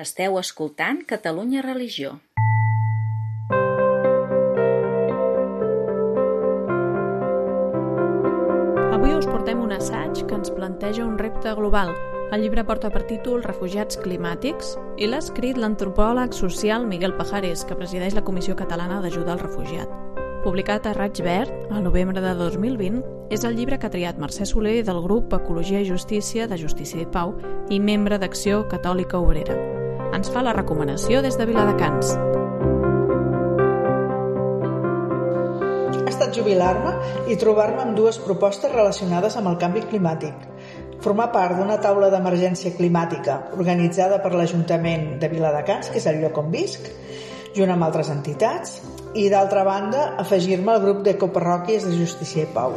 Esteu escoltant Catalunya Religió. Avui us portem un assaig que ens planteja un repte global. El llibre porta per títol Refugiats climàtics i l'ha escrit l'antropòleg social Miguel Pajares, que presideix la Comissió Catalana d'Ajuda al Refugiat. Publicat a Raig Verd, al novembre de 2020, és el llibre que ha triat Mercè Soler del grup Ecologia i Justícia de Justícia i Pau i membre d'Acció Catòlica Obrera. Ens fa la recomanació des de Viladecans. Ha estat jubilar-me i trobar-me amb dues propostes relacionades amb el canvi climàtic. Formar part d'una taula d'emergència climàtica organitzada per l'Ajuntament de Viladecans, que és el lloc on visc, junt amb altres entitats, i d'altra banda afegir-me al grup d'ecoparròquies de Justícia i Pau.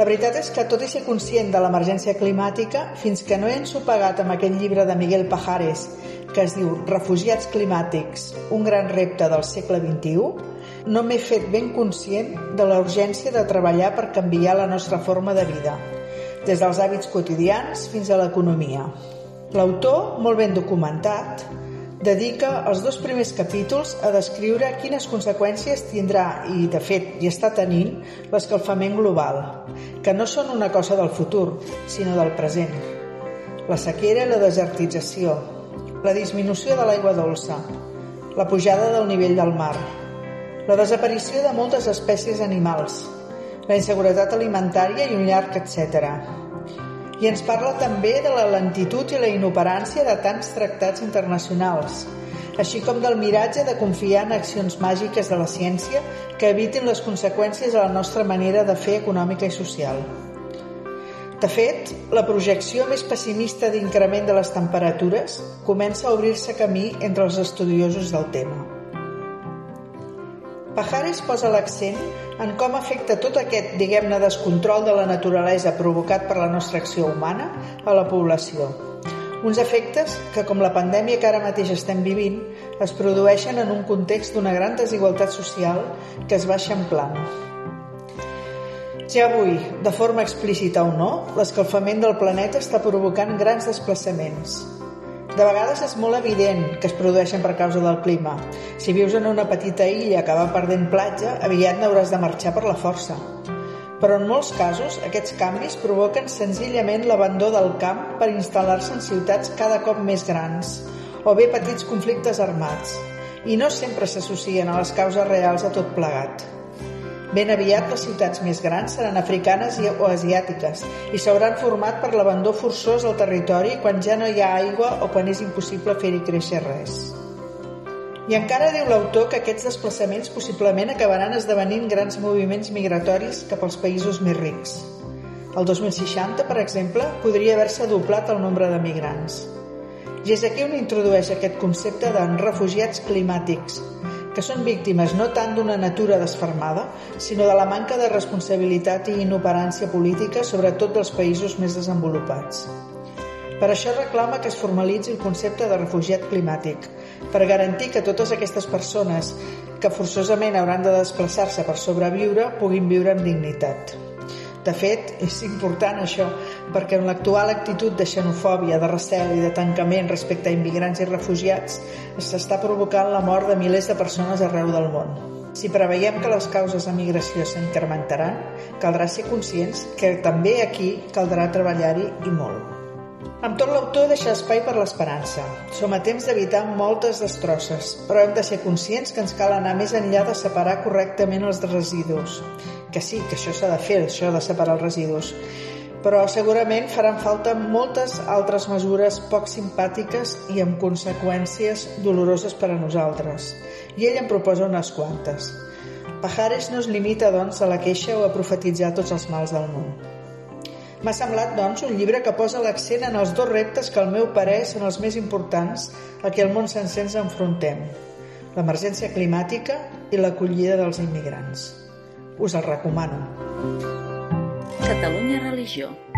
La veritat és que, tot i ser conscient de l'emergència climàtica, fins que no he ensopegat amb aquest llibre de Miguel Pajares que es diu Refugiats climàtics, un gran repte del segle XXI, no m'he fet ben conscient de la urgència de treballar per canviar la nostra forma de vida, des dels hàbits quotidians fins a l'economia. L'autor, molt ben documentat, dedica els dos primers capítols a descriure quines conseqüències tindrà i, de fet, hi està tenint l'escalfament global, que no són una cosa del futur, sinó del present. La sequera i la desertització, la disminució de l'aigua dolça, la pujada del nivell del mar, la desaparició de moltes espècies animals, la inseguretat alimentària i un llarg etc. I ens parla també de la lentitud i la inoperància de tants tractats internacionals, així com del miratge de confiar en accions màgiques de la ciència que evitin les conseqüències de la nostra manera de fer econòmica i social. De fet, la projecció més pessimista d'increment de les temperatures comença a obrir-se camí entre els estudiosos del tema. Pajares posa l'accent en com afecta tot aquest, diguem-ne, descontrol de la naturalesa provocat per la nostra acció humana a la població. Uns efectes que, com la pandèmia que ara mateix estem vivint, es produeixen en un context d'una gran desigualtat social que es va eixamplant. Ja avui, de forma explícita o no, l'escalfament del planeta està provocant grans desplaçaments, de vegades és molt evident que es produeixen per causa del clima. Si vius en una petita illa que va perdent platja, aviat n'hauràs de marxar per la força. Però en molts casos, aquests canvis provoquen senzillament l'abandó del camp per instal·lar-se en ciutats cada cop més grans, o bé petits conflictes armats, i no sempre s'associen a les causes reals a tot plegat. Ben aviat les ciutats més grans seran africanes o asiàtiques i s'hauran format per l'abandó forçós del territori quan ja no hi ha aigua o quan és impossible fer-hi créixer res. I encara diu l'autor que aquests desplaçaments possiblement acabaran esdevenint grans moviments migratoris cap als països més rics. El 2060, per exemple, podria haver-se doblat el nombre de migrants. I és aquí on introdueix aquest concepte de refugiats climàtics, que són víctimes no tant d'una natura desfermada, sinó de la manca de responsabilitat i inoperància política, sobretot dels països més desenvolupats. Per això reclama que es formalitzi el concepte de refugiat climàtic, per garantir que totes aquestes persones que forçosament hauran de desplaçar-se per sobreviure puguin viure amb dignitat. De fet, és important això, perquè en l'actual actitud de xenofòbia, de recel i de tancament respecte a immigrants i refugiats s'està provocant la mort de milers de persones arreu del món. Si preveiem que les causes de migració s'incrementaran, caldrà ser conscients que també aquí caldrà treballar-hi i molt. Amb tot l'autor deixa espai per l'esperança. Som a temps d'evitar moltes destrosses, però hem de ser conscients que ens cal anar més enllà de separar correctament els residus que sí, que això s'ha de fer, això de separar els residus, però segurament faran falta moltes altres mesures poc simpàtiques i amb conseqüències doloroses per a nosaltres. I ell en proposa unes quantes. Pajares no es limita, doncs, a la queixa o a profetitzar tots els mals del món. M'ha semblat, doncs, un llibre que posa l'accent en els dos reptes que al meu parer són els més importants a què el món sencer ens enfrontem, l'emergència climàtica i l'acollida dels immigrants. Us el recomano. Catalunya Religió